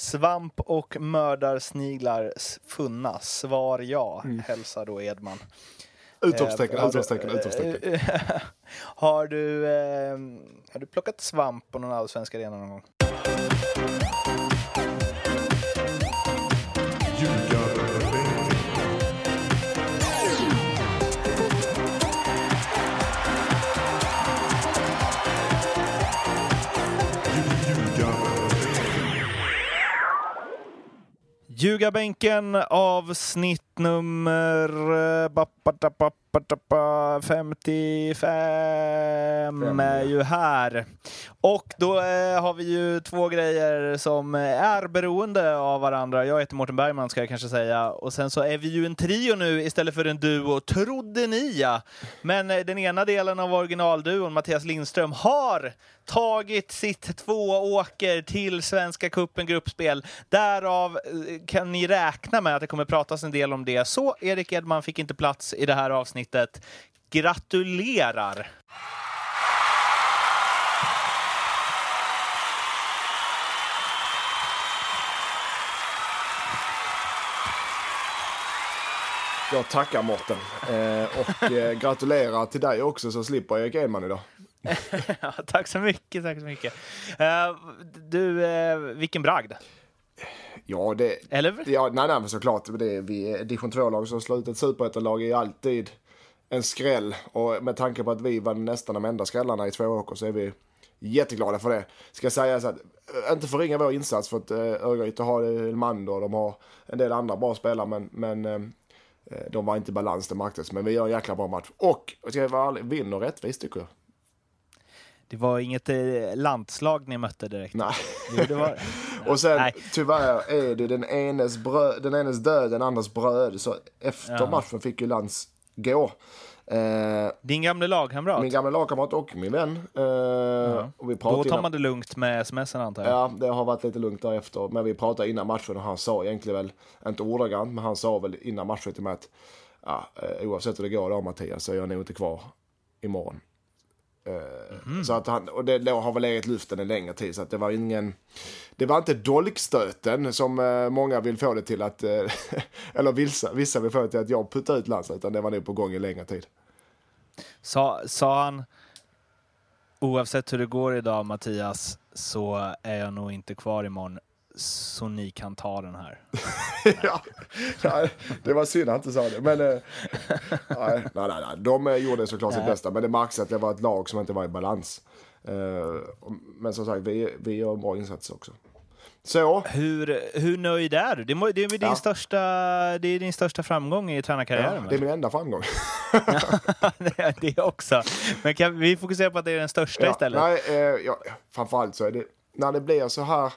Svamp och mördarsniglar funnas. Svar ja, mm. hälsar då Edman. Utropstecken, eh, utropstecken, utropstecken. har, du, eh, har du plockat svamp på någon allsvensk arena någon gång? Ljugarbänken avsnitt nummer eh, 55 är ju här. Och då eh, har vi ju två grejer som är beroende av varandra. Jag heter Mårten Bergman ska jag kanske säga. Och sen så är vi ju en trio nu istället för en duo, trodde ni ja. Men eh, den ena delen av originalduon, Mattias Lindström, har tagit sitt tvååker till Svenska Cupen gruppspel. Därav eh, kan ni räkna med att det kommer pratas en del om det. Så Erik Edman fick inte plats i det här avsnittet. Gratulerar! Jag tackar Mårten. Eh, och eh, gratulerar till dig också så slipper Erik Edman idag. tack så mycket, tack så mycket. Uh, du, uh, vilken bragd. Ja, det... Eller? Ja, nej, nej, men såklart. Det är, vi, division 2-lag som slår ut ett superettanlag är alltid en skräll. Och med tanke på att vi var nästan de enda skrällarna i två åker så är vi jätteglada för det. Ska sägas att, eh, inte förringa vår insats för att Örgryte har Elmander och de har en del andra bra spelare men, men de var inte i balans det märktes. Men vi gör en jäkla bra match. Och, ska jag vara ärlig, vinner rättvist tycker jag. Det var inget eh, landslag ni mötte direkt? Nej. Jo, det var... och sen Nej. tyvärr är det den enes, bröd, den enes död, den andras bröd. Så efter ja. matchen fick ju Lands gå. Eh, Din gamla lagkamrat? Min gamla lagkamrat och min vän. Eh, ja. och vi Då tar man det lugnt med smsen antar jag? Ja, det har varit lite lugnt därefter. Men vi pratade innan matchen och han sa egentligen väl, inte ordagrant, men han sa väl innan matchen till mig att ja, eh, oavsett hur det går då Mattias så är jag nog inte kvar imorgon. Mm. Så att han, och det har väl legat luften en längre tid så att det var ingen Det var inte dolkstöten som eh, många vill få det till att eh, Eller vissa, vissa vill få det till att jag puttar ut Lanza utan det var nog på gång i längre tid. Sa, sa han Oavsett hur det går idag Mattias så är jag nog inte kvar imorgon så ni kan ta den här. ja, nej, det var synd att han inte sa det. Men, eh, nej, nej, nej, de eh, gjorde såklart sitt bästa, men det märks att det var ett lag som inte var i balans. Eh, men som sagt, vi, vi gör bra insats också. Så. Hur, hur nöjd är du? Det är, det är, din, ja. största, det är din största framgång i tränarkarriären? Ja, det är min enda framgång. det, det också. Men kan vi fokusera på att det är den största ja, istället? Nej, eh, ja, framförallt så är det när det blir så här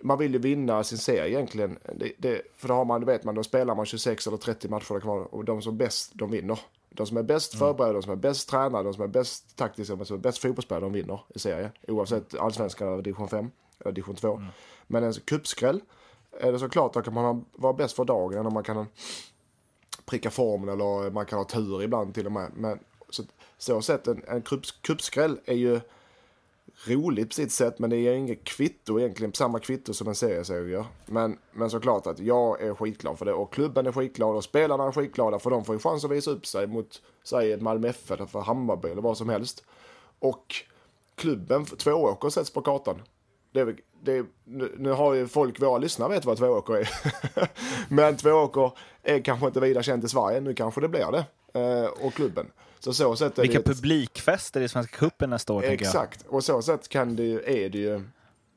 man vill ju vinna sin serie egentligen. Det, det, för då har man, vet man, då spelar man 26 eller 30 matcher kvar och de som är bäst, de vinner. De som är bäst mm. förberedda, de som är bäst tränade, de som är bäst taktiska, de som är bäst fotbollsspelare, de vinner i serien. Oavsett allsvenskan eller division 5 eller division 2. Mm. Men en cupskräll är det såklart, då kan man vara bäst för dagen och man kan pricka formen eller man kan ha tur ibland till och med. Men så, så sett en, en cupskräll är ju roligt på sitt sätt, men det ger inget kvitto egentligen, samma kvitto som en serieserie gör. Men, men såklart att jag är skitglad för det och klubben är skitglad och spelarna är skitglada för de får ju chans att visa upp sig mot, säg ett Malmö FF eller för Hammarby eller vad som helst. Och klubben, Tvååker sätts på kartan. Det, det, nu har ju folk, våra lyssnare vet vad Tvååker är. men Tvååker är kanske inte vidare känt i Sverige, nu kanske det blir det. Eh, och klubben. Så så sätt är Vilka det publikfester i Svenska cupen nästa år. Exakt, och så sätt kan det ju, är det ju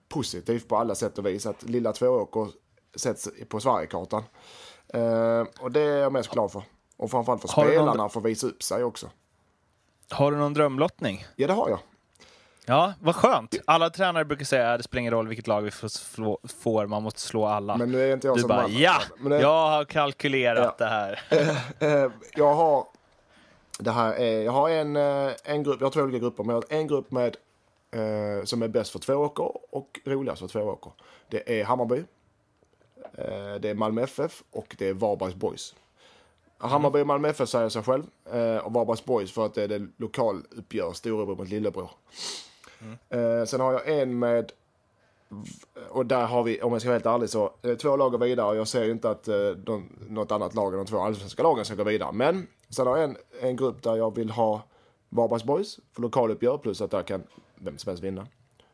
positivt på alla sätt och vis att lilla Tvååker sätts på Sverigekartan. Uh, och det är jag mest glad för. Och framförallt för har spelarna någon... får visa upp sig också. Har du någon drömlottning? Ja, det har jag. Ja, vad skönt. Alla tränare brukar säga att det spelar ingen roll vilket lag vi får, man måste slå alla. Men nu är inte jag du som bara, man. ja, det... jag har kalkylerat ja. det här. Eh, jag har det här är, jag har en, eh, en grupp, jag har två olika grupper, men jag har en grupp med eh, som är bäst för två åker och roligast för två åker. Det är Hammarby, eh, det är Malmö FF och det är Varbergs Boys. Mm. Hammarby och Malmö FF säger sig själv eh, och Varbergs Boys för att det är det lokaluppgör, storebror mot lillebror. Mm. Sen har jag en med och där har vi, om jag ska vara helt ärlig, så eh, två lag går vidare och jag ser ju inte att eh, de, något annat lag än de två allsvenska lagen ska gå vidare. Men sen har jag en, en grupp där jag vill ha Varbergs Boys för lokaluppgör plus att där kan vem som helst vinna.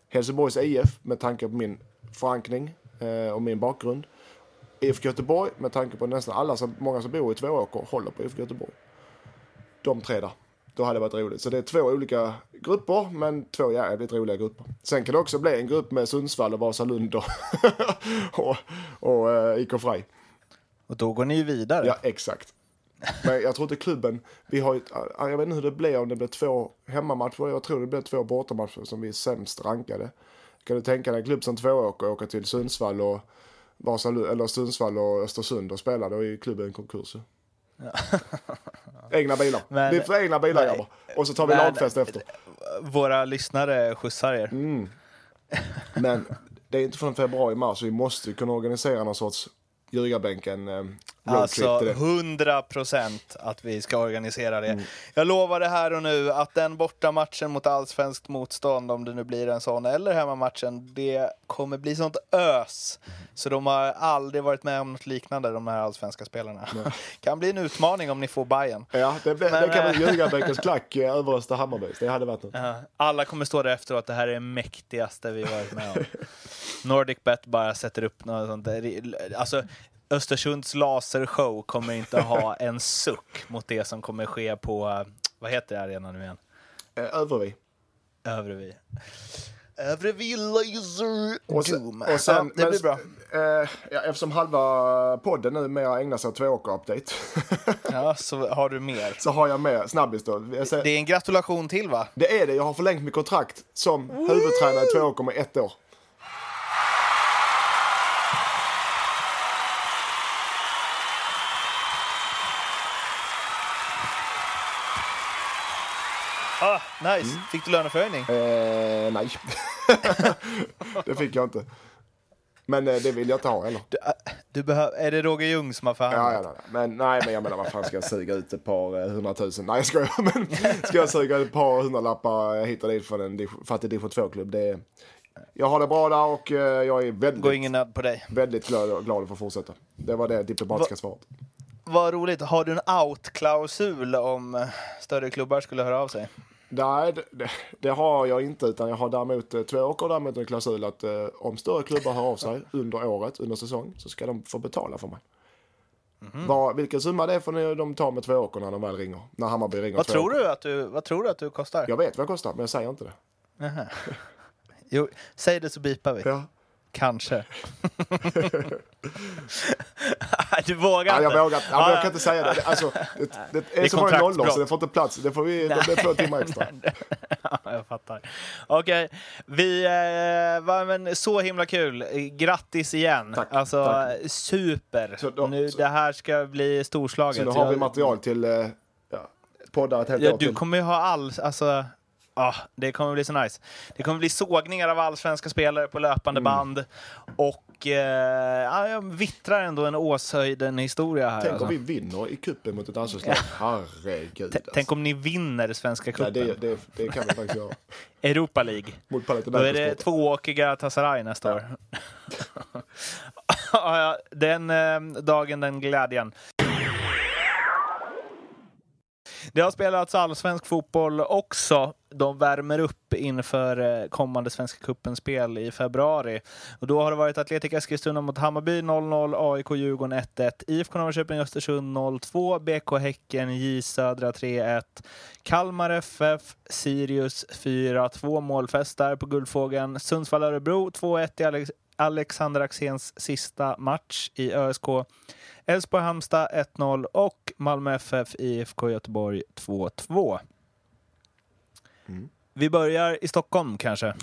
Helsingborgs IF med tanke på min förankring eh, och min bakgrund. IFK Göteborg med tanke på nästan alla, som, många som bor i Tvååker håller på IFK Göteborg. De tre där. Då hade det varit roligt. Så det är två olika grupper, men två jävligt roliga grupper. Sen kan det också bli en grupp med Sundsvall och Vasalund och, och, och uh, IK Frej. Och då går ni ju vidare. Ja, exakt. Men jag tror inte klubben, vi har ett, jag vet inte hur det blir om det blir två hemmamatcher. Jag tror det blir två bortamatcher som vi är sämst rankade. Kan du tänka dig en klubb som Tvååker åka till Sundsvall och Vasalund, eller Sundsvall och Östersund och spela, då är ju klubben konkurs. Egna bilar. Men, vi får egna bilar nej, grabbar. Och så tar vi men, lagfest efter. Våra lyssnare skjutsar er. Mm. Men det är inte förrän februari, mars. Vi måste kunna organisera någon sorts ljugarbänken eh, Alltså 100 procent att vi ska organisera det. Mm. Jag lovar det här och nu att den bortamatchen mot allsvenskt motstånd, om det nu blir en sån, eller hemmamatchen, det kommer bli sånt ös. Så de har aldrig varit med om något liknande, de här allsvenska spelarna. Mm. kan bli en utmaning om ni får Bayern. Ja, det, det, Men, det kan bli ljugarbänkens klack eh, över Öster Hammarby. Det hade varit något. alla kommer stå där efteråt, det här är det mäktigaste vi varit med om. Nordic Bet bara sätter upp något sånt där. Alltså, Östersunds lasershow kommer inte ha en suck mot det som kommer ske på, vad heter arenan nu igen? Eh, Övrevi. Övrevi. Övrevi Laser och sen. Och sen, ja, det men, blir bra. Eh, ja, eftersom halva podden nu mer ägnar sig åt tvååker-update. ja, så har du mer. Så har jag mer. Snabbis då. Det är en gratulation till va? Det är det. Jag har förlängt mitt kontrakt som huvudtränare i tvååker med ett år. Ah, nice. Mm. Fick du löneförhöjning? Eh, nej, det fick jag inte. Men eh, det vill jag inte ha heller. Du, äh, du behöv, är det Roger Ljung som har förhandlat? Ja, ja, nej. Men, nej, men jag menar vad fan ska jag suga ut ett par eh, hundratusen? Nej, jag skojar. Men ska jag suga ett par hundralappar hit och dit för en fattig division 2-klubb? Det, jag har det bra där och eh, jag är väldigt, Går ingen på dig. väldigt glad, glad att få fortsätta. Det var det diplomatiska Va svaret. Vad roligt. Har du en out-klausul om större klubbar skulle höra av sig? Nej, det, det, har jag inte. Utan jag har däremot eh, två åker däremot en klausul att eh, om större klubbar hör av sig under året, under säsong, så ska de få betala för mig. Mm -hmm. Var, vilken summa det är får de ta med två åker när de väl ringer. När Hammarby ringer. Vad tror, du att du, vad tror du att du kostar? Jag vet vad jag kostar, men jag säger inte det. Jo, säg det så bipar vi. Ja. Kanske. du vågar inte? Ja, jag vågar ja, Jag kan inte säga det. Alltså, det, det är, det är så många nollor så det får inte plats. Det får vi, det blir två timmar extra. ja, jag fattar. Okej, okay. vi, eh, var, men så himla kul. Grattis igen. Tack, alltså, tack. super. Så då, nu, så, det här ska bli storslaget. Så nu har vi material till eh, ja, poddar ett helt ja, år Du till. kommer ju ha all, alltså, Ah, det kommer bli så nice. Det kommer bli sågningar av allsvenska spelare på löpande mm. band. Och eh, jag vittrar ändå en Åshöjden-historia här. Tänk alltså. om vi vinner i kuppen mot ett allsvenskt lag. Herregud. Alltså. Tänk om ni vinner Svenska cupen. Det, det, det, kan vi faktiskt göra. Europa League. Då är det tvååkiga Tasaray nästa ja. år. den eh, dagen, den glädjen. Det har spelats allsvensk fotboll också. De värmer upp inför eh, kommande Svenska cupen-spel i februari. Och då har det varit Atletic Eskilstuna mot Hammarby 0-0, AIK Djurgården 1-1, IFK Norrköping Östersund 0-2, BK Häcken J Södra 3-1, Kalmar FF Sirius 4-2 målfest där på Guldfågeln, Sundsvall Örebro 2-1 i Alex Alexander Axéns sista match i ÖSK. Elfsborg-Halmstad 1-0 och Malmö FF IFK Göteborg 2-2. Mm. Vi börjar i Stockholm kanske.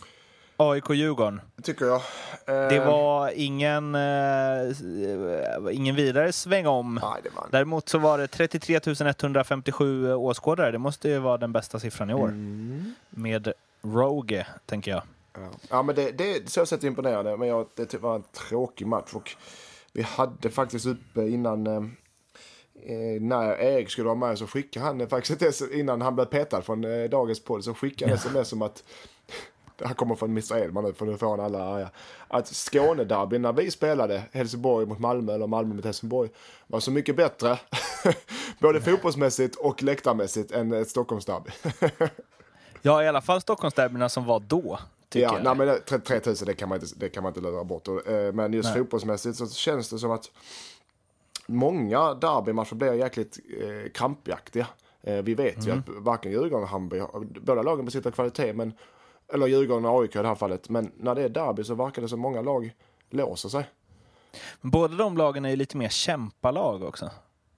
AIK-Djurgården. tycker jag. Eh... Det var ingen, eh, ingen vidare sväng om. Nej, det var... Däremot så var det 33 157 åskådare. Det måste ju vara den bästa siffran i år. Mm. Med Roge, tänker jag. Ja, ja men det, det så sett imponerande. Men jag, det var en tråkig match. Och vi hade faktiskt uppe innan eh, eh, när Erik skulle vara med så skickade han faktiskt ett innan han blev petad från eh, dagens podd så skickade han sms om att det här kommer från Mr Edman nu för nu får han alla arga. Att Skånederbyn när vi spelade Helsingborg mot Malmö eller Malmö mot Helsingborg var så mycket bättre. både fotbollsmässigt och läktarmässigt än ett Stockholmsderby. Ja, i alla fall Stockholmsderbyna som var då. Ja, jag. nej, men det- 33 000 det kan man inte, det kan man inte lura bort. Eh, Men just Nej. fotbollsmässigt så känns det som att många derbymatcher blir jäkligt eh, krampjaktiga. Eh, vi vet ju Mm. att varken Djurgården och Hammarby, båda lagen besitter kvalitet, men, eller Djurgården och AIK i det här fallet. Men när det är derby så verkar det som många lag låser sig. Men båda de lagen är ju lite mer kämpalag också.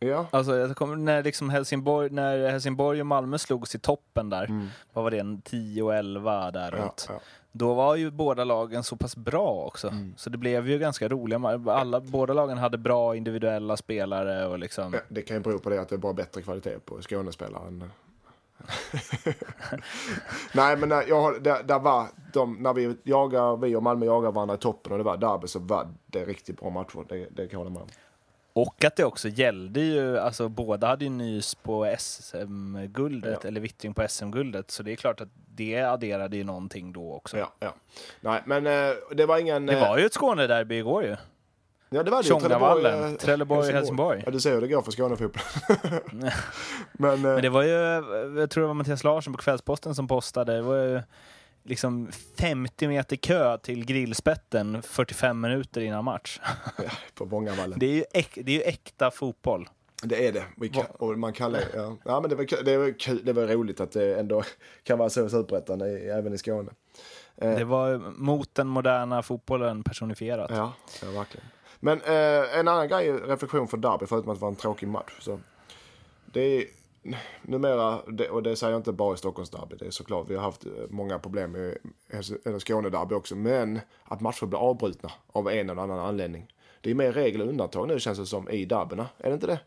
Ja, Alltså, jag kommer, när, liksom Helsingborg, när Helsingborg och Malmö slogs i toppen där, vad var det, en 10 och 11 där Mm. ja, runt. ja. Då var ju båda lagen så pass bra också. Mm. Så det blev ju ganska roliga alla, Båda lagen hade bra individuella spelare och liksom... Ja, Det kan ju bero på det att det är bara bättre kvalitet på Skånespelare än... Nej men jag, har- där, där var de, när vi jagar, vi och Malmö jagar varandra i toppen och det var derby så var det riktigt bra matcher. Det, det kan jag hålla med om. Och att det också gällde ju, alltså båda hade ju nys på SM-guldet, Ja. eller vittring på SM-guldet. Så det är klart att det adderade ju någonting då också. Ja, ja. Nej men eh, det var ingen... Det eh, var ju ett Skånederby igår ju. ja, det var det ju. Tjongavallen, eh, Trelleborg, Helsingborg. Ja du ser hur det går för Skånefotboll. men, eh, Men det var ju, jag tror det var Mattias Larsson på Kvällsposten som postade, det var ju liksom 50 meter kö till grillspetten 45 minuter innan match. på Vångavallen. Det är ju, äk, det är ju äkta fotboll. Det är det. Kan, och man kan, ja. ja men det var, det var kul, det var roligt att det ändå kan vara så i Superettan även i Skåne. Eh, Det var mot den moderna fotbollen personifierat. Ja, ja verkligen. Men eh, en annan grej, reflektion för derby, förutom att det var en tråkig match. Så det är numera, och det säger jag inte bara i Stockholmsderby, det är såklart, vi har haft eh, många problem i Skånederby också, men att matcher blir avbrutna av en eller annan anledning. Det är mer regel och undantag nu känns det som i derbyna, är det inte det?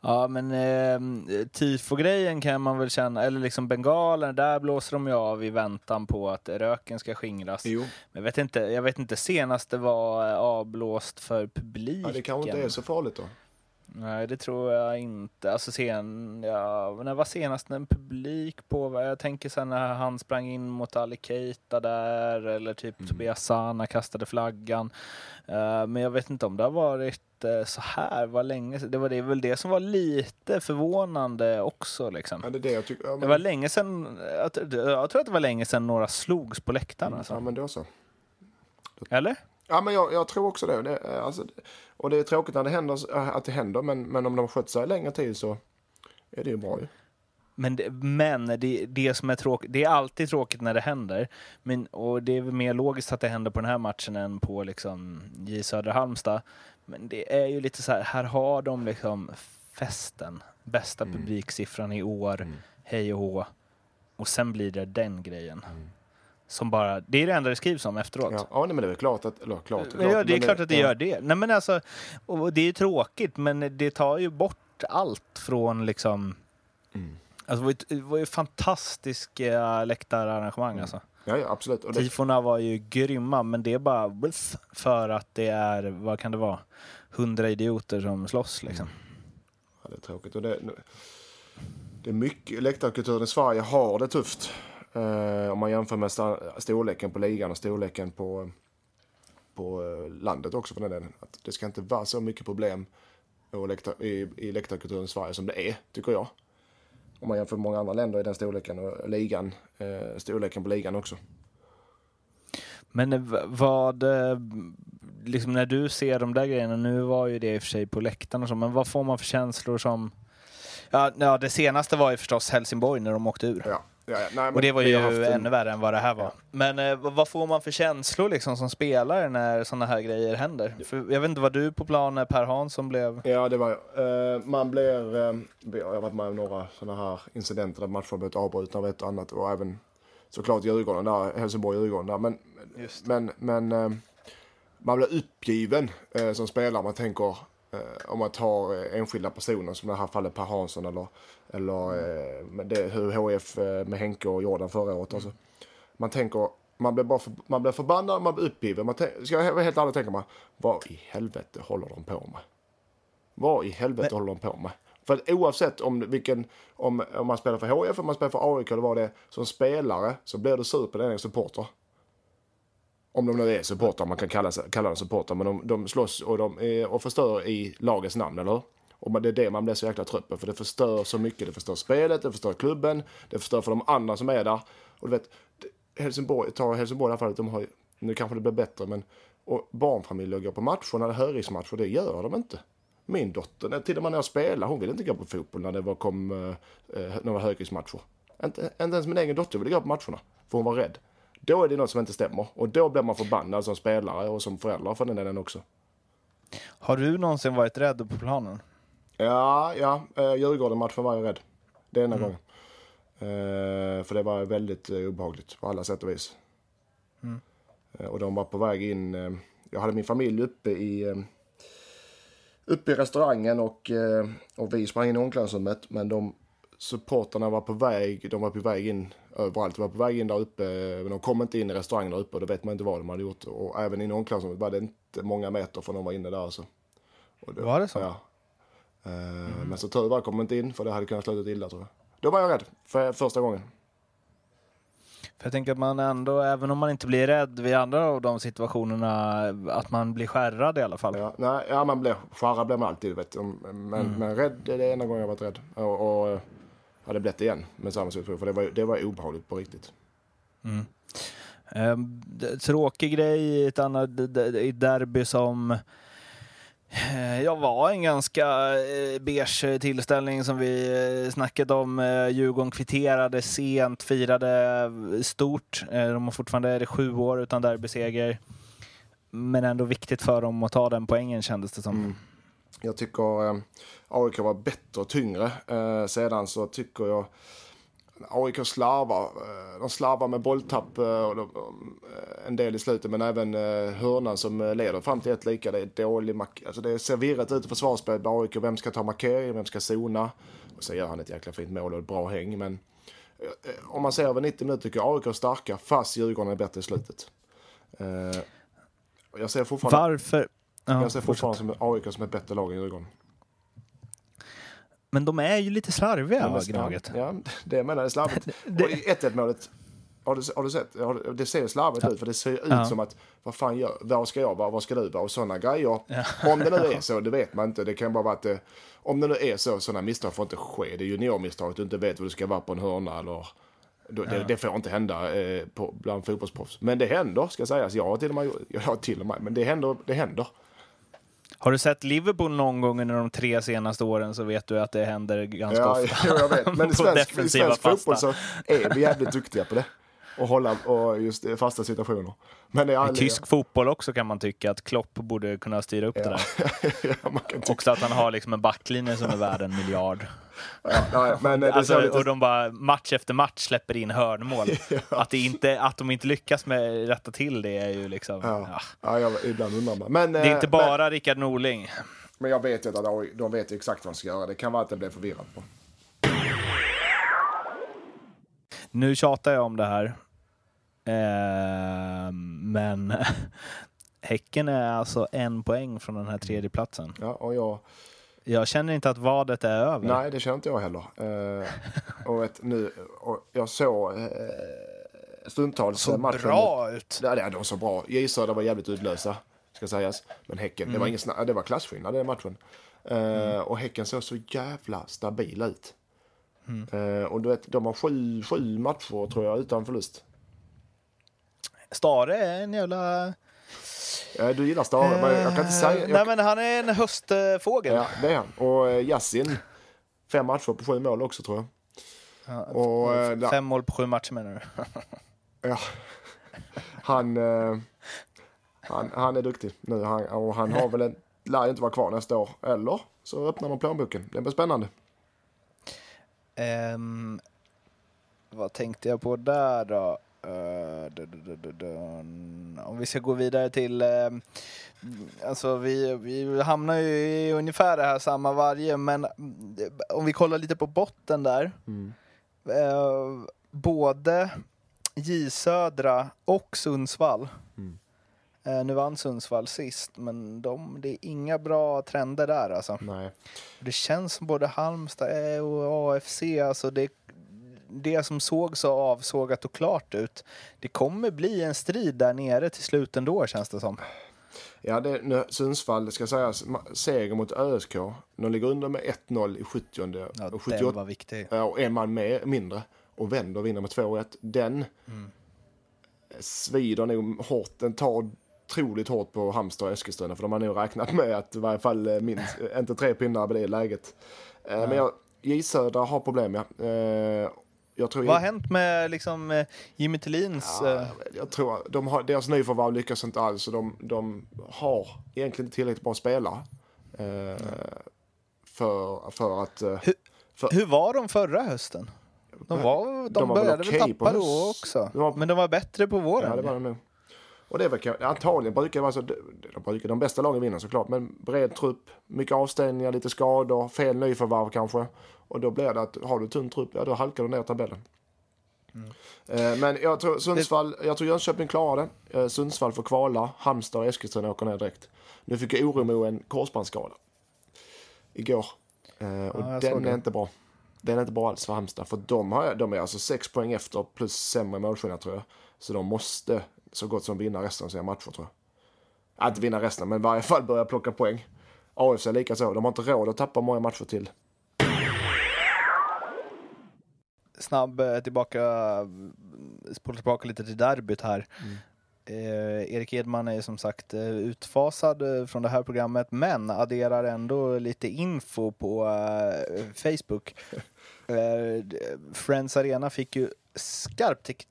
Ja, men eh, tifo-grejen kan man väl känna, eller liksom bengalen, där blåser de ju av i väntan på att röken ska skingras. Jo. Men jag vet inte, jag vet inte senast det var eh, avblåst för publiken. Ja, det kanske inte är så farligt då. Nej, det tror jag inte. Alltså sen, ja, när var senast en publik på? Jag tänker sen när han sprang in mot Ali Keita där, eller typ Mm. Tobias Sana kastade flaggan. Eh, men jag vet inte om det har varit eh, så här, var länge sedan. Det var det, väl det som var lite förvånande också liksom. Ja, det är det jag tycker. Ja, Det men, var länge sedan, jag, tror- jag tror att det var länge sedan några slogs på läktaren. ja, Alltså. men då så. Eller? Ja, men jag, jag tror också det. det är, alltså, och det är tråkigt när det händer, att det händer, men, men om de har skött sig längre tid så är det ju bra ju. Men, det, men det, det som är tråkigt, det är alltid tråkigt när det händer. Men, och det är mer logiskt att det händer på den här matchen än på liksom J Södra Halmstad. Men det är ju lite så här, här har de liksom festen, bästa Mm. publiksiffran i år, hej och hå. Och sen blir det den grejen. Som bara, det är det enda det skrivs om efteråt. Mm. Ja, ja nej, men det är väl klart att, eller klart, Ja, det är klart att det gör det. Nej, men alltså, och det är ju tråkigt, men det tar ju bort allt från liksom... Mm. Alltså, det var ju, det var ju fantastiska läktararrangemang. Mm. Alltså. Ja, ja, absolut. Och det, Tifona var ju grymma, men det är bara för att det är, vad kan det vara, hundra idioter som slåss liksom. ja, det är tråkigt. Och det, det är mycket, läktarkulturen i Sverige har det tufft. Eh, om man jämför med storleken på ligan och storleken på, på eh, landet också för den delen. Att det ska inte vara så mycket problem i, i läktarkulturen i Sverige som det är, tycker jag. Om man jämför med många andra länder i den storleken och ligan, eh, storleken på ligan också. Men vad, liksom när du ser de där grejerna, nu var ju det i och för sig på läktaren och så, men vad får man för känslor som... Ja, ja det senaste var ju förstås Helsingborg när de åkte ur. Ja, ja. Nej, men Och det var ju en- ännu värre än vad det här var. Men eh, vad får man för känslor liksom som spelare när sådana här grejer händer? För jag vet inte, var du på plan när Per Hansson blev... Ja, det var jag. Eh, man blir... Eh, vi har varit med om några sådana här incidenter där matcher har blivit avbrutna av ett och annat. Och även såklart Djurgården där, Helsingborg-Djurgården där. Men, men, men eh, man blir uppgiven eh, som spelare. Man tänker eh, om man tar enskilda personer som i det här fallet Per Hansson eller, eller eh, med det, hur HF eh, med Henke och Jordan förra året. Alltså. Man tänker, man blir, bara för, man blir förbannad, man blir uppgiven. Man tänk, ska jag vara helt ärlig tänker man, vad i helvete håller de på med? Vad i helvete håller de på med? För att oavsett om, vilken, om, om man spelar för HF, om man spelar för AIK eller vad det är, som spelare så blir du sur på den supporter. Om de nu är supportrar, man kan kalla, kalla dem supportrar, men de, de slåss och, de är, och förstör i lagets namn, eller hur? Och det är det man blir så jäkla trött på, för det förstör så mycket. Det förstör spelet, det förstör klubben, det förstör för de andra som är där. Och du vet, Helsingborg, ta Helsingborg i alla fall, de har, nu kanske det blir bättre, men och barnfamiljer går på matcher, högriskmatcher, det gör de inte. Min dotter, till och med när jag spelar, hon ville inte gå på fotboll när det var, kom eh, eh några högriskmatcher. Inte, inte ens min egen dotter ville gå på matcherna, för hon var rädd. Då är det något som inte stämmer och då blir man förbannad som spelare och som förälder för den delen också. Har du någonsin varit rädd på planen? Ja, ja. Eh, Djurgården-matchen var jag rädd. Det enda mm. gången. Eh, för det var väldigt eh, obehagligt på alla sätt och vis. Mm. Och de var på väg in. Jag hade min familj uppe i, uppe i restaurangen och, och vi sprang in i omklädningsrummet. Men de supporterna var på väg, de var på väg in överallt. De var på väg in där uppe, men de kom inte in i restaurangen där uppe och då vet man inte vad de hade gjort. Och även in i omklädningsrummet var det inte många meter från de var inne där. Alltså. Det, var det så? Ja. Mm. Men så tur var kom inte in för det hade kunnat sluta illa tror jag. Då var jag rädd för första gången. För jag tänker att man ändå, även om man inte blir rädd vid andra av de situationerna, att man blir skärrad i alla fall. Ja, nej, ja man blir skärrad blir man alltid, vet Men, mm. men rädd är det enda gången jag varit rädd. Och, och hade blivit igen med samma situation, för det var, det var obehagligt på riktigt. Mm. Um, tråkig grej i ett annat i derby som Eh, Eh, jag var en ganska eh, beige tillställning som vi eh, snackade om. Djurgården kvitterade sent, firade stort. De har fortfarande sju år utan derbyseger. Men ändå viktigt för dem att ta den poängen kändes det som. Mm. Jag tycker eh, AIK var bättre och tyngre. Eh, sedan så tycker jag AIK slarvar. Eh, de slarvar med bolltapp eh, och de, eh, en del i slutet, men även hörnan som leder fram till ett lika. Det är dålig alltså Det ser virrat ut i försvarsspelet med AIK. Vem ska ta markering? Vem ska zona? Och så gör han ett jäkla fint mål och ett bra häng. Men om man ser över 90 minuter tycker jag AIK är starka, fast Djurgården är bättre i slutet. Jag ser fortfarande... Varför? Ja, jag ser fortfarande som AIK som ett bättre lag än Djurgården. Men de är ju lite slarviga, va, Gnaget? Ja, det menar jag. Slarvigt. det... Och i 1-1 målet, har du, har du sett? Det ser slarvigt ja. ut, för det ser ut ja. som att, vad fan gör, vad ska jag vara, vad ska du vara? Och sådana grejer. Ja. Om det nu är så, det vet man inte. Det kan bara vara att det, om det nu är så, sådana misstag får inte ske. Det är juniormisstag, att du inte vet vad du ska vara på en hörna eller det, det, får inte hända eh, på, bland fotbollsproffs. Men det händer, ska sägas. Jag har till och med, jag har till och med, men det händer, det händer. Har du sett Liverpool någon gång under de tre senaste åren så vet du att det händer ganska ja, ofta. Ja, jag vet. Men i svensk, i svensk fotboll så är vi jävligt duktiga på det. Och hålla och just fasta situationer. Men I tysk fotboll också kan man tycka att Klopp borde kunna styra upp ja. det där. ja, också att han har liksom en backlinje som är värd en miljard. Ja, nej, det alltså, lite... Och de bara match efter match släpper in hörnmål. ja. att, det inte, att de inte lyckas med rätta till det är ju liksom... Ja, ja. ja ibland undrar man. Men, det är inte eh, bara men, Rickard Norling. Men jag vet ju att de vet exakt vad de ska göra. Det kan vara att det blev förvirrat på. Nu tjatar jag om det här. Eh, men Häcken är alltså en poäng från den här tredje platsen. Ja, och jag... Jag känner inte att vadet är över. Nej, det känner inte jag heller. Eh, och, ett, nu, och jag såg eh, stundtals så matchen. bra ut! Ja, de såg bra. J Södra var jävligt uddlösa, ska sägas. Men Häcken, mm. det var mm. ingen det var klasskillnad den matchen. Eh, mm. Och Häcken såg så jävla stabila ut. Mm. Eh, och du vet, de har sju, sju matcher, tror jag, utan förlust. Stare är en jävla... Ja, du gillar Stare, men jag kan inte säga... Jag... Nej, men han är en höstfågel. Ja, det är han. Och eh, Yassin, fem matcher på sju mål också tror jag. Ja, och, eh, fem mål på sju matcher menar du? ja. Han, eh, han, han är duktig nu han, och han har väl en, lär inte vara kvar nästa år. Eller så öppnar man plånboken. Det blir spännande. Um, vad tänkte jag på där då? Uh, om vi ska gå vidare till... Uh, alltså vi, vi hamnar ju i ungefär det här samma varje, men uh, om vi kollar lite på botten där. Mm. både J Södra och Sundsvall mm. Eh, nu vann Sundsvall sist, men de, det är inga bra trender där alltså. Nej. Det känns som både Halmstad och AFC, alltså det, det som såg så avsågat och klart ut. Det kommer bli en strid där nere till slut ändå känns det som. Ja, det, nu, Sundsvall, det ska sägas, seger mot ÖSK. De ligger under med 1-0 i 70 Ja, och den 78 var viktig. Ja, och en man mer, mindre och vänder och vinner med 2-1. Den svider nog hårt. Den tar otroligt hårt på Halmstad och Eskilstuna för de har nog räknat med att i varje fall eh, minst, eh, inte tre pinnar på det läget. Eh, Men jag, J Södra har problem ja. Jag tror, Vad har hänt med liksom, eh, Jimmy Tillins... Ja, eh, jag tror de har, deras nyförvärv lyckas inte alls och de, de har egentligen inte tillräckligt bra spelare. Eh, för, för att... Eh, Hur- för, Hur var de förra hösten? De, var, de, De var väl började okej väl på tappa då också. Var- Men de var bättre på våren. Ja, det var de nog. Och det är väl, antagligen brukar det vara så, de, de, brukar, de bästa lagen vinner såklart, men bred trupp, mycket avstängningar, lite skador, fel nyförvärv kanske. Och då blir det att har du tunn trupp, ja då halkar du ner tabellen. Eh, Men jag tror Sundsvall, jag tror Jönköping klarar det. Eh, Sundsvall får kvala, Halmstad och Eskilstuna åker ner direkt. Nu fick Oremo en korsbandsskada. Igår. Eh, Och Ja, jag den är inte bra. Den är inte bra alls för Halmstad. För de, har, de är alltså sex poäng efter plus sämre målskillnad tror jag. Så de måste så gott som vinna resten av sina matcher tror jag. Ja, inte vinna resten, men i varje fall börja plocka poäng. AFC lika så. De har inte råd att tappa många matcher till. Snabb eh, tillbaka, spola tillbaka lite till derbyt här. Mm. Eh, Erik Edman är som sagt eh, utfasad eh, från det här programmet men adderar ändå lite info på eh, Facebook. Eh, Friends Arena fick ju skarp tik-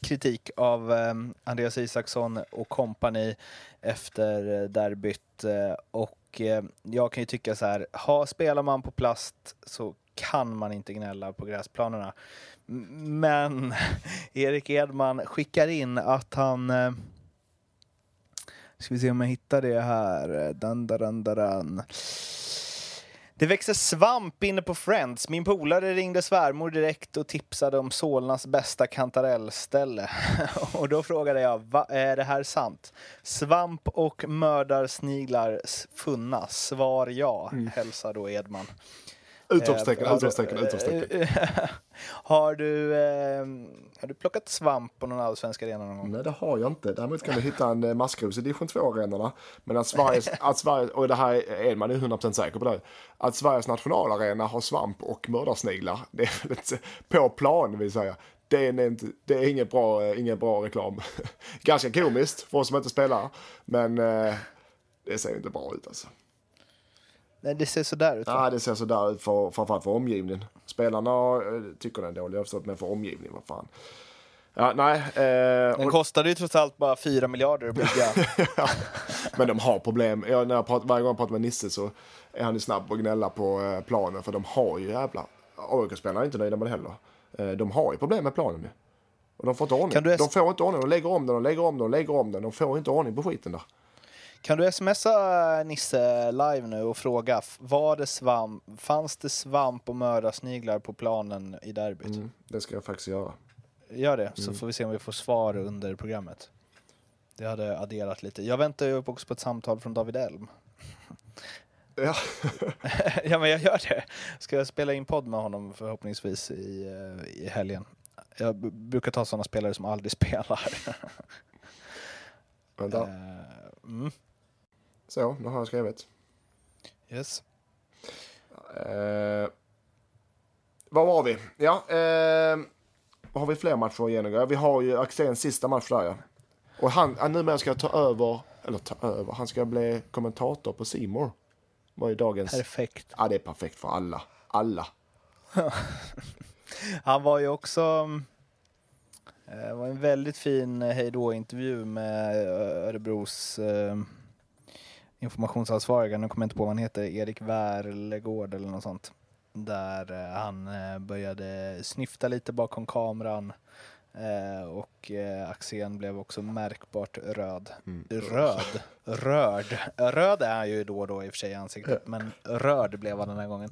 kritik av eh, Andreas Isaksson och kompani efter eh, derbyt. Eh, och eh, jag kan ju tycka så här, ha, spelar man på plast så kan man inte gnälla på gräsplanerna. Men Erik Edman skickar in att han... Eh, ska vi se om jag hittar det här. Eh, dan, dan, dan, dan. Det växer svamp inne på Friends. Min polare ringde svärmor direkt och tipsade om Solnas bästa kantarellställe. och då frågade jag, Va, är det här sant? Svamp och mördarsniglar funna? Svar ja, hälsar då Edman. Utropstecken, Eh, har du- utropstecken, utropstecken. har, du, eh, har du plockat svamp på någon allsvensk arena någon gång? Nej, det har jag inte. Däremot kan du hitta en eh, maskros i division 2-arenorna. Men att Sveriges, att Sverige, och det här är Edman är 100% säker på det. Att Sveriges nationalarena har svamp och mördarsniglar. Det är väl på plan vill säga. Det är, inte, det är ingen, bra, eh, ingen bra reklam. Ganska komiskt för oss som inte spelar. Men eh, det ser inte bra ut alltså. Nej, det ser sådär ut. Ja, det ser sådär ut för, framförallt för omgivningen. Spelarna eh, tycker den är dålig, jag har förstått, men för omgivningen, vad fan. Ja, nej. Eh, Den och, kostade ju trots allt bara 4 miljarder att bygga. men de har problem. Jag, när jag pratar, varje gång jag pratar med Nisse så är han ju snabb att gnälla på eh, planen. För de har ju jävla... AIK-spelarna är inte nöjda med det heller. Eh, de har ju problem med planen nu. Och de får inte ordning. Kan du De får inte ordning. De lägger om den, de lägger om den, de lägger om den. De får inte ordning på skiten där. Kan du smsa Nisse live nu och fråga, var det svamp, fanns det svamp och mördarsniglar på planen i derbyt? Mm, det ska jag faktiskt göra. Gör det, så får vi se om vi får svar under programmet. Det hade adderat lite. Jag väntar ju också på ett samtal från David Elm. Ja. ja, men jag gör det. Ska jag spela in podd med honom förhoppningsvis i, eh, i helgen. Jag brukar ta sådana spelare som aldrig spelar. Vänta. Eh, mm. Så, nu har jag skrivit. Yes. Eh, var var vi? Ja, eh, har vi fler matcher att genomgå? Vi har ju Axéns sista match där ja. Och han, han numera ska ta över, eller ta över, han ska bli kommentator på Simor. Var ju dagens... Perfekt. Ja, det är perfekt för alla. Alla. Han var ju också... eh, Det var en väldigt fin hejdå-intervju med eh, Örebros eh, informationsansvariga, nu kommer jag inte på vad han heter, Erik Wärlegård eller något sånt. Där eh, han eh, började snyfta lite bakom kameran Eh, och Axén blev också märkbart röd. Mm. Röd? Rörd. Röd är han ju då och då i och för sig i ansiktet, men rörd blev han den här gången.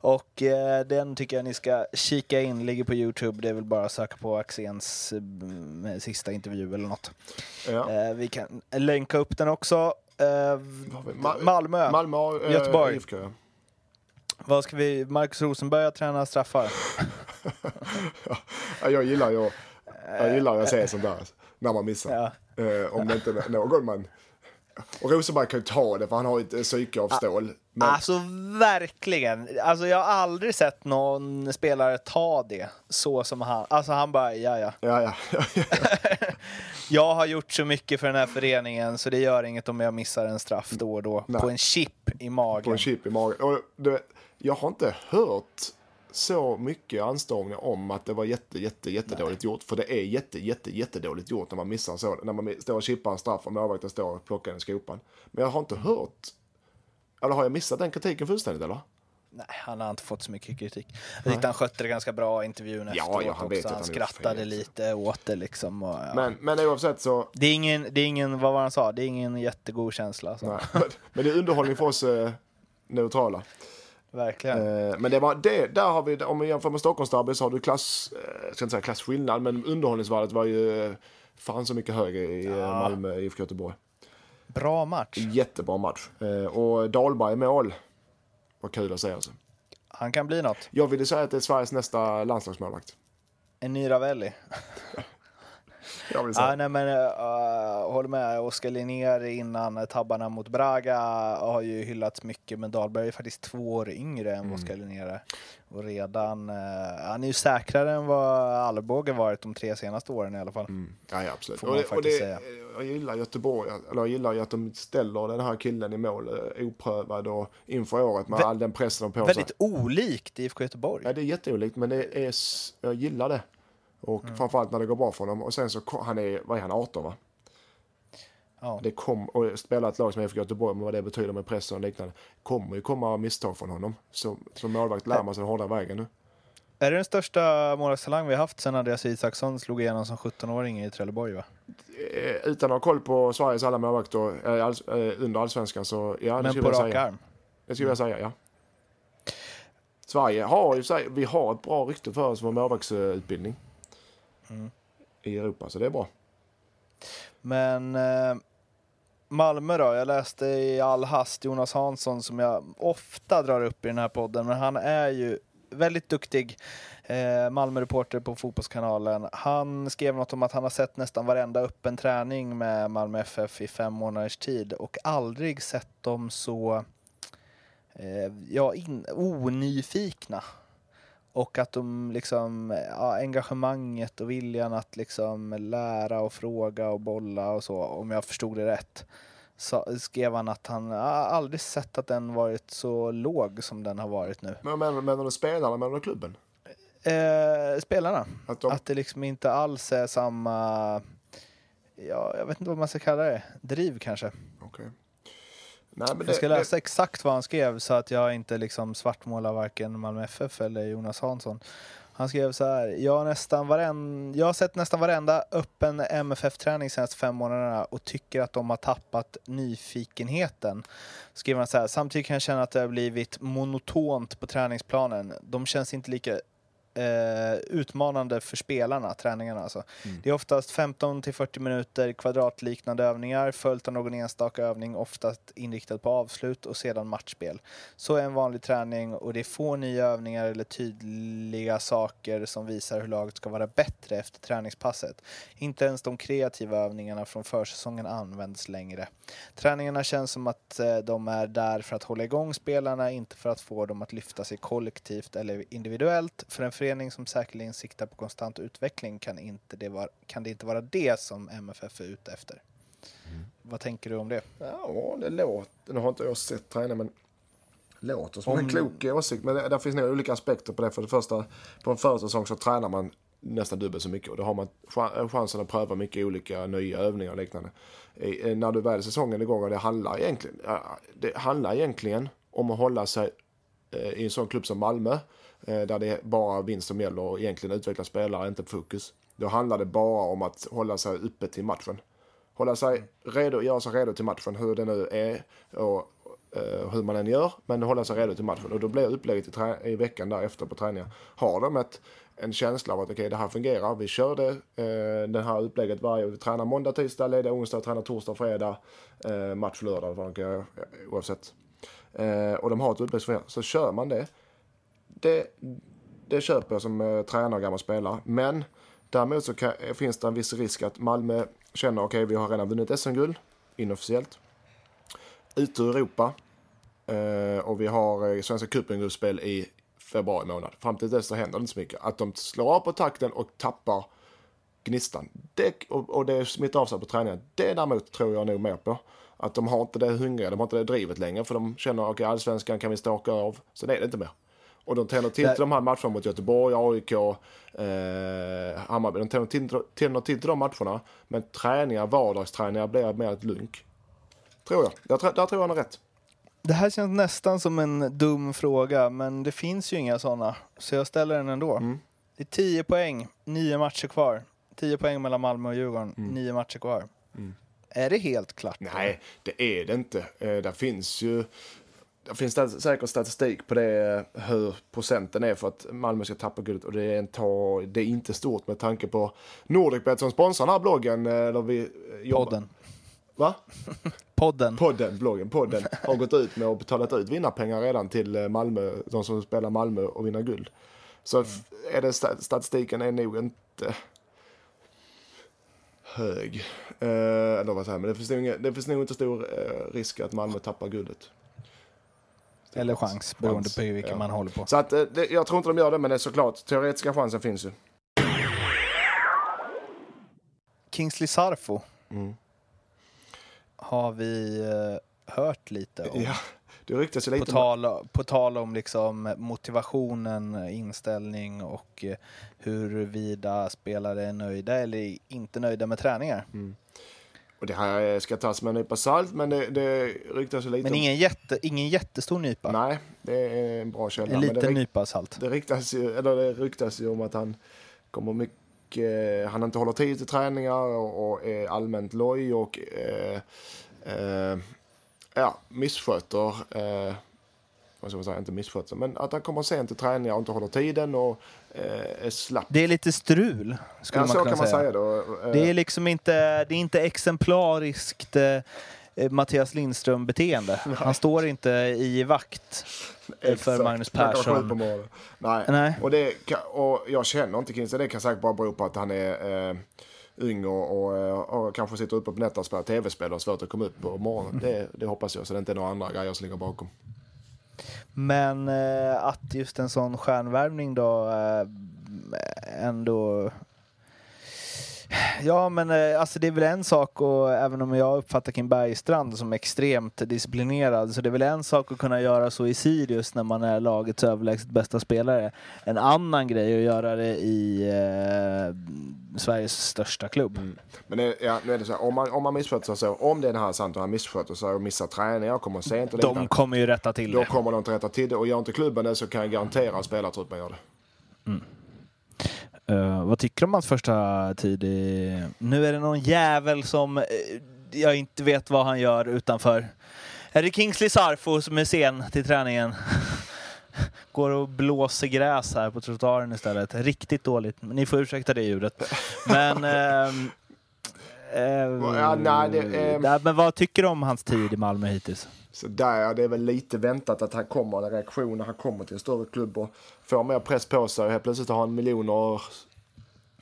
Och den tycker jag ni ska kika in, ligger på Youtube. Det är väl bara att söka på Axéns sista intervju eller något. Ja. Vi kan länka upp den också. Eh, Ma- Malmö. Malmö, eh, Göteborg. IFK. Vad ska vi... Marcus Rosenberg har tränat straffar. Ja, jag gillar ju jag gillar att se sånt där, alltså, när man missar. Ja. Eh, om det inte är någon man... Och Rosenberg kan ju ta det för han har ju ett psyke av stål. Men, Alltså verkligen. Alltså jag har aldrig sett någon spelare ta det så som han. Alltså han bara, ja, ja, ja, ja. Jag har gjort så mycket för den här föreningen så det gör inget om jag missar en straff då och då. Nej. På en chip i magen. på en chip i magen. Och du vet, jag har inte hört så mycket anstormningar om att det var jätte, jätte, jättedåligt gjort. För det är jätte, jätte, jättedåligt gjort när man missar så. När man står och chippar en straff och målvakten står och plockar den i skopan. Men jag har inte hört... Eller har jag missat den kritiken fullständigt eller? Nej, han har inte fått så mycket kritik. Jag tyckte han skötte det ganska bra i intervjun Ja, efteråt ja, han också. Han han skrattade lite åt det liksom. Och, ja. Men, men oavsett så... det, är ingen, det är ingen, vad var han sa? Det är ingen jättegod känsla. Alltså. Nej. Men det är underhållning för oss eh, neutrala. Verkligen. Eh, men det var det, där har vi, om vi jämför med Stockholmsderby så har du klass, eh, jag ska inte säga klassskillnad, men underhållningsvärdet var ju eh, fan så mycket högre i eh, Ja. Malmö IFK Göteborg. Bra match. Jättebra match. Eh, och Dahlberg mål. Vad kul att se alltså. Han kan bli något. Jag ville säga att det är Sveriges nästa landslagsmålvakt. En ny Ravelli. Ja, nej, men, uh, håller med. Oskar Linnér innan tabbarna mot Braga har ju hyllats mycket, men Dahlberg är faktiskt två år yngre än vad Oskar Linnér. Och redan, uh, han är ju säkrare än vad Arboga varit de tre senaste åren i alla fall. Mm. Ja, ja, absolut. Och det, och det, jag gillar Göteborg, eller jag gillar ju att de ställer den här killen i mål eh, oprövad och inför året med Vä- all den pressen de på sig. Väldigt olikt IFK Göteborg. Ja, det är jätteolikt, men det är, jag gillar det. Och Mm. framförallt när det går bra för honom. Och sen så, han är, vad är han, 18 va? Ja. Det kom, och spela ett lag som IFK Göteborg med vad det betyder med pressen och liknande. kommer ju komma misstag från honom. Så, som målvakt lär man sig den hårda vägen nu. Är det den största målvaktstalang vi haft sedan Andreas Isaksson slog igenom som 17-åring i Trelleborg? Va? Eh, Utan att ha koll på Sveriges alla målvakter eh, alls, eh, under allsvenskan så ja, det Men skulle på jag rak säga. arm. Det skulle jag säga, ja. Sverige har ju, vi har ett bra rykte för oss för målvaktsutbildning. Mm. I Europa, så det är bra. Men eh, Malmö då? Jag läste i all hast Jonas Hansson som jag ofta drar upp i den här podden, men han är ju väldigt duktig. Eh, Malmö-reporter på Fotbollskanalen. Han skrev något om att han har sett nästan varenda öppen träning med Malmö FF i fem månaders tid och aldrig sett dem så eh, ja, in, onyfikna. Och att de liksom, ja, engagemanget och viljan att liksom lära och fråga och bolla och så, om jag förstod det rätt. Så skrev han att han aldrig sett att den varit så låg som den har varit nu. Men menar, menar du spelarna, menar du klubben? Eh, spelarna. Att de, Att det liksom inte alls är samma, ja, jag vet inte vad man ska kalla det, driv kanske. Okej. Nej, men Jag ska det, läsa exakt vad han skrev så att jag inte liksom svartmålar varken Malmö FF eller Jonas Hansson. Han skrev så här, jag har, nästan varen, jag har sett nästan varenda öppen MFF-träning senaste fem månaderna och tycker att de har tappat nyfikenheten. Skrev han så här, samtidigt kan jag känna att det har blivit monotont på träningsplanen. De känns inte lika eh, utmanande för spelarna, träningarna alltså. Det är oftast 15 till 40 minuter kvadratliknande övningar följt av någon enstaka övning, oftast inriktad på avslut och sedan matchspel. Så är en vanlig träning och det är få nya övningar eller tydliga saker som visar hur laget ska vara bättre efter träningspasset. Inte ens de kreativa övningarna från försäsongen används längre. Träningarna känns som att eh, de är där för att hålla igång spelarna, inte för att få dem att lyfta sig kollektivt eller individuellt. För en förening som säkerligen siktar på konstant utveckling kan, inte det, vara, kan det inte vara det som MFF är ute efter. Vad tänker du om det? ja, det låter, nu har inte jag sett träna men låter som Om- en klok åsikt. Men det, där finns nog olika aspekter på det. För det första, på en försäsong så tränar man nästan dubbelt så mycket och då har man chan- chansen att pröva mycket olika nya övningar och liknande. Eh, När du väl är säsongen igång och det handlar egentligen, det handlar egentligen om att hålla sig eh, i en sån klubb som Malmö Eh, där det är bara vinst som gäller och egentligen utveckla spelare, inte fokus. Då handlar det bara om att hålla sig uppe till matchen. Hålla sig redo, göra sig redo till matchen, hur det nu är och eh, hur man än gör. Men hålla sig redo till matchen. Och då blir upplägget i, trä- i veckan därefter på träningen. Har de ett, en känsla av att okej, okay, det här fungerar. Vi kör det, eh, det här upplägget varje Vi tränar måndag, tisdag, lediga onsdag, tränar torsdag, fredag, eh, match lördag, vad de kan göra, oavsett. Eh, och de har ett upplägg som fungerar. Så kör man det. Det, det köper jag som eh, tränare och gammal spelare. Men däremot så kan, finns det en viss risk att Malmö känner okej, okay, vi har redan vunnit SM-guld inofficiellt. Ute ur Europa. Eh, och vi har eh, Svenska cupen-gruppspel i februari månad. Fram till dess så händer det inte så mycket. Att de slår av på takten och tappar gnistan. Det, och, och det smittar av sig på träningen. Det däremot tror jag nog mer på. Att de har inte det hungriga, de har inte det drivet längre. För de känner okej, okay, allsvenskan kan vi staka av. Sen är det inte mer. Och de tänder till, till de här matcherna mot Göteborg, AIK, eh, Hammarby. De tänder till, tänder till, de matcherna. Men träningar, vardagsträningar blir mer ett lunk. Tror jag. Där, där tror jag han har rätt. Det här känns nästan som en dum fråga, men det finns ju inga sådana. Så jag ställer den ändå. Mm. Det är 10 poäng, nio matcher kvar. 10 poäng mellan Malmö och Djurgården, mm. nio matcher kvar. Mm. Är det helt klart? Nej, det är det inte. Eh, där finns ju det finns säkert statistik på det, hur procenten är för att Malmö ska tappa guldet och det är, en ta, det är inte stort med tanke på Nordicbet som sponsrar den här bloggen. Eh, där vi jobbar. Podden. Va? Podden. Podden, bloggen, podden har gått ut med och betalat ut vinnarpengar redan till eh, Malmö, de som spelar Malmö och vinner guld. Så mm. är det, statistiken är nog inte hög. Eh, eller vad säger men det finns, nog, det finns nog inte stor eh, risk att Malmö tappar guldet. Eller chans, beroende chans. på vilken ja. man håller på. Så att, eh, det, jag tror inte de gör det, men det är såklart, teoretiska chansen finns ju. Kingsley Sarfo. Mm. Har vi uh, hört lite om. Ja, det ryktas ju lite. På tal, på tal om liksom motivationen, inställning och uh, huruvida spelare är nöjda eller inte nöjda med träningar. Mm. Och det här ska tas med en nypa salt, men det, det ryktas lite Men ingen, jätte, ingen jättestor nypa? Nej, det är en bra källa. En liten det, nypa salt? Det ryktas, ju, eller det ryktas ju om att han kommer mycket, han inte håller tid till träningar och, och är allmänt loj och eh, eh, ja, missköter eh, vad ska man säga, inte misskötsel, men att han kommer sent till träningar och inte håller tiden och eh, är slapp. Det är lite strul, skulle ja, man kunna kan säga. Man säga då. Eh. Det är liksom inte, det är inte exemplariskt eh, Mattias Lindström-beteende. Han står inte i vakt för Magnus Persson. Nej. Nej. Och, det, och jag känner inte Kinsey, det kan säkert bara bero på att han är eh, ung och, och, eh, och, kanske sitter uppe på nätterna och spelar tv-spel och har svårt att komma upp på morgonen. Det, det hoppas jag, så det inte är några andra grejer som ligger bakom. Men eh, att just en sån stjärnvärvning då eh, ändå Ja, men eh, alltså det är väl en sak och även om jag uppfattar Kim Bergstrand som extremt disciplinerad så det är väl en sak att kunna göra så i Sirius när man är lagets överlägset bästa spelare. En annan grej att göra det i eh, Sveriges största klubb. Mm. Men det, ja, nu är det så här, om man, om man missköter sig om det är här sant och han missköter sig och missar träningar kommer sent. Och de inte, kommer ju rätta till då det. Då kommer de inte rätta till det och gör inte klubben det så kan jag garantera att spelartruppen gör det. Mm. Uh, vad tycker du om hans första tid i... Nu är det någon jävel som uh, jag inte vet vad han gör utanför. Är det Kingsley Sarfo som är sen till träningen? Går och blåser gräs här på trottoaren istället. Riktigt dåligt. Ni får ursäkta det ljudet. Men... Uh, ja, nej, det, men vad tycker du om hans tid i Malmö hittills? Så där, det är väl lite väntat att han kommer, en reaktion när han kommer till en större klubb och får mer press på sig och helt plötsligt har han miljoner,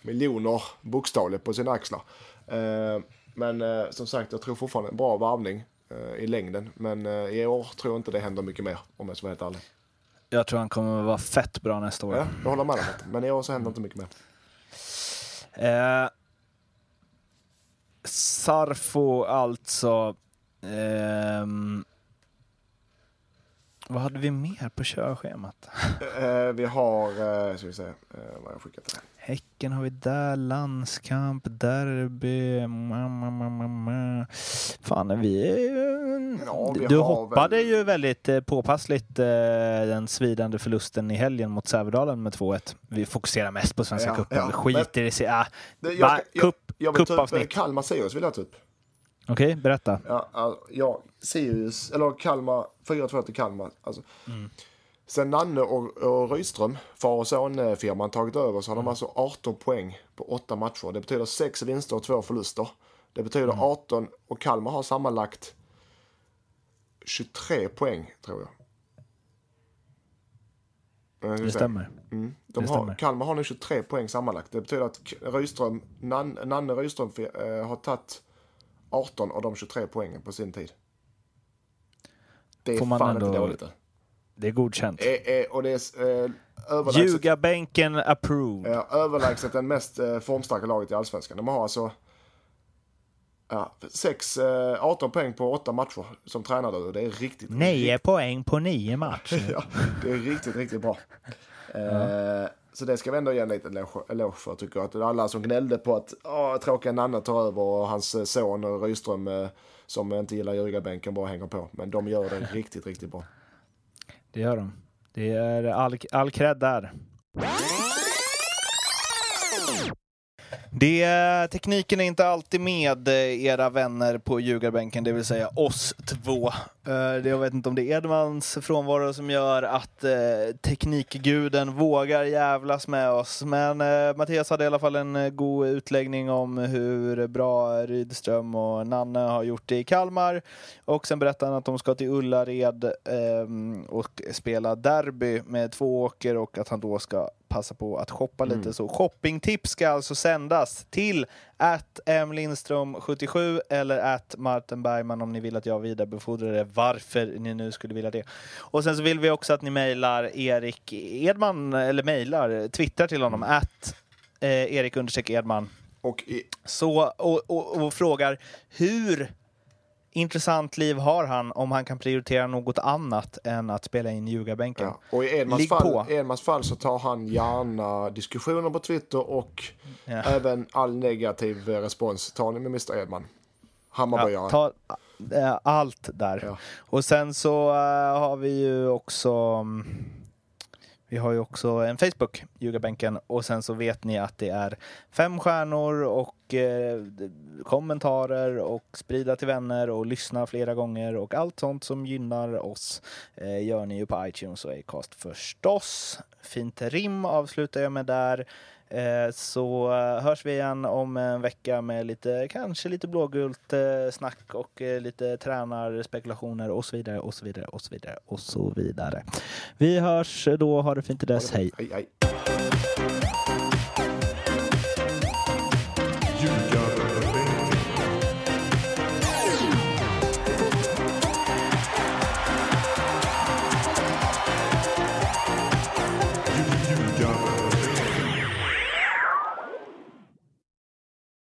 miljoner bokstavligt på sina axlar. Eh, men eh, som sagt, jag tror fortfarande en bra varvning eh, i längden. Men i år tror jag inte det händer mycket mer, om jag ska vara helt ärlig. Jag tror han kommer att vara fett bra nästa år. Ja, jag håller med dig. Men i år så händer inte mycket mer. Eh, Sarfo alltså. Um, vad hade vi mer på körschemat? uh, vi har, uh, ska vi se, uh, vad jag skickat till Häck Vilken har vi där? Landskamp, derby. Ma, ma, ma, ma, ma. Fan, vi ju... Ja, vi du hoppade väl- ju väldigt eh, påpassligt eh, den svidande förlusten i helgen mot Sävedalen med 2-1. Vi fokuserar mest på Svenska Ja, cupen. ja, skiter i... sig- Ah, va, ska- jag, cup, jag vill ta upp eh, cupavsnitt. Kalmar Sirius vill jag ta upp. Okej, berätta. Ja, ja, ja, Sirius, eller Kalmar, 4-2 till Kalmar. Alltså. Mm. Sen Nanne och, och Rydström, far och son-firman, tagit över så har Mm. de alltså 18 poäng på 8 matcher. Det betyder 6 vinster och 2 förluster. Det betyder Mm. 18 och Kalmar har sammanlagt 23 poäng, tror jag. Eh, Det stämmer. Mm. De Det har, stämmer. Kalmar har nu 23 poäng sammanlagt. Det betyder att Rydström, Nan, Nanne Rydström eh, har tagit 18 av de 23 poängen på sin tid. Det är Får man fan ändå- inte dåligt. det. Är godkänt. Eh, eh, och det är eh, överlägset, Ljugarbänken approved. eh, överlägset den mest eh, formstarka laget i Allsvenskan. De har alltså ja, sex, eh, 18 poäng på 8 matcher som tränare. Det är riktigt, Nio poäng på nio matcher. Ja, det är riktigt, riktigt bra. Eh, så det ska vi ändå ge en liten eloge- för tycker jag. Att alla som gnällde på att åh, tråkiga Nanne tar över och hans eh, son eh, som inte gillar ljugarbänken bara hänger på. Men de gör det riktigt, riktigt bra. Det gör de. Det är all, all cred där. Det, tekniken är inte alltid med eh, era vänner på ljugarbänken, det vill säga oss två. Eh, Jag vet inte om det är Edmans frånvaro som gör att eh, teknikguden vågar jävlas med oss. Men eh, Mattias hade i alla fall en eh, god utläggning om hur bra Rydström och Nanne har gjort det i Kalmar. Och sen berättade han att de ska till Ullared ehm, och spela derby med två åker och att han då ska passa på att shoppa lite. Så shoppingtips ska alltså sändas till att mlindström77 eller att Martin Bergman om ni vill att jag vidarebefordrar det, varför ni nu skulle vilja det. Och sen så vill vi också att ni mejlar Erik Edman, eller mejlar, twittrar till honom, att eh, Erik Edman. Och i, Så, och, och, och frågar hur intressant liv har han om han kan prioritera något annat än att spela in ljugarbänken? ja, och i Edmans fall, Edmans fall så tar han gärna diskussioner på Twitter och Ja. även all negativ respons tar ni med Mr Edman. Hammarbyaren. Ja, ta äh, allt där. Ja. Och sen så äh, har vi ju också mm, vi har ju också en Facebook, Ljugarbänken, och sen så vet ni att det är fem stjärnor och eh, kommentarer och sprida till vänner och lyssna flera gånger och allt sånt som gynnar oss eh, gör ni ju på iTunes och Acast förstås. Fint rim avslutar jag med där. Eh, så eh, hörs vi igen om en vecka med lite, kanske lite blågult eh, snack och lite tränarspekulationer och så vidare och så vidare och så vidare och så vidare. Vi hörs då, ha det fint till dess, hej! Hej, hej.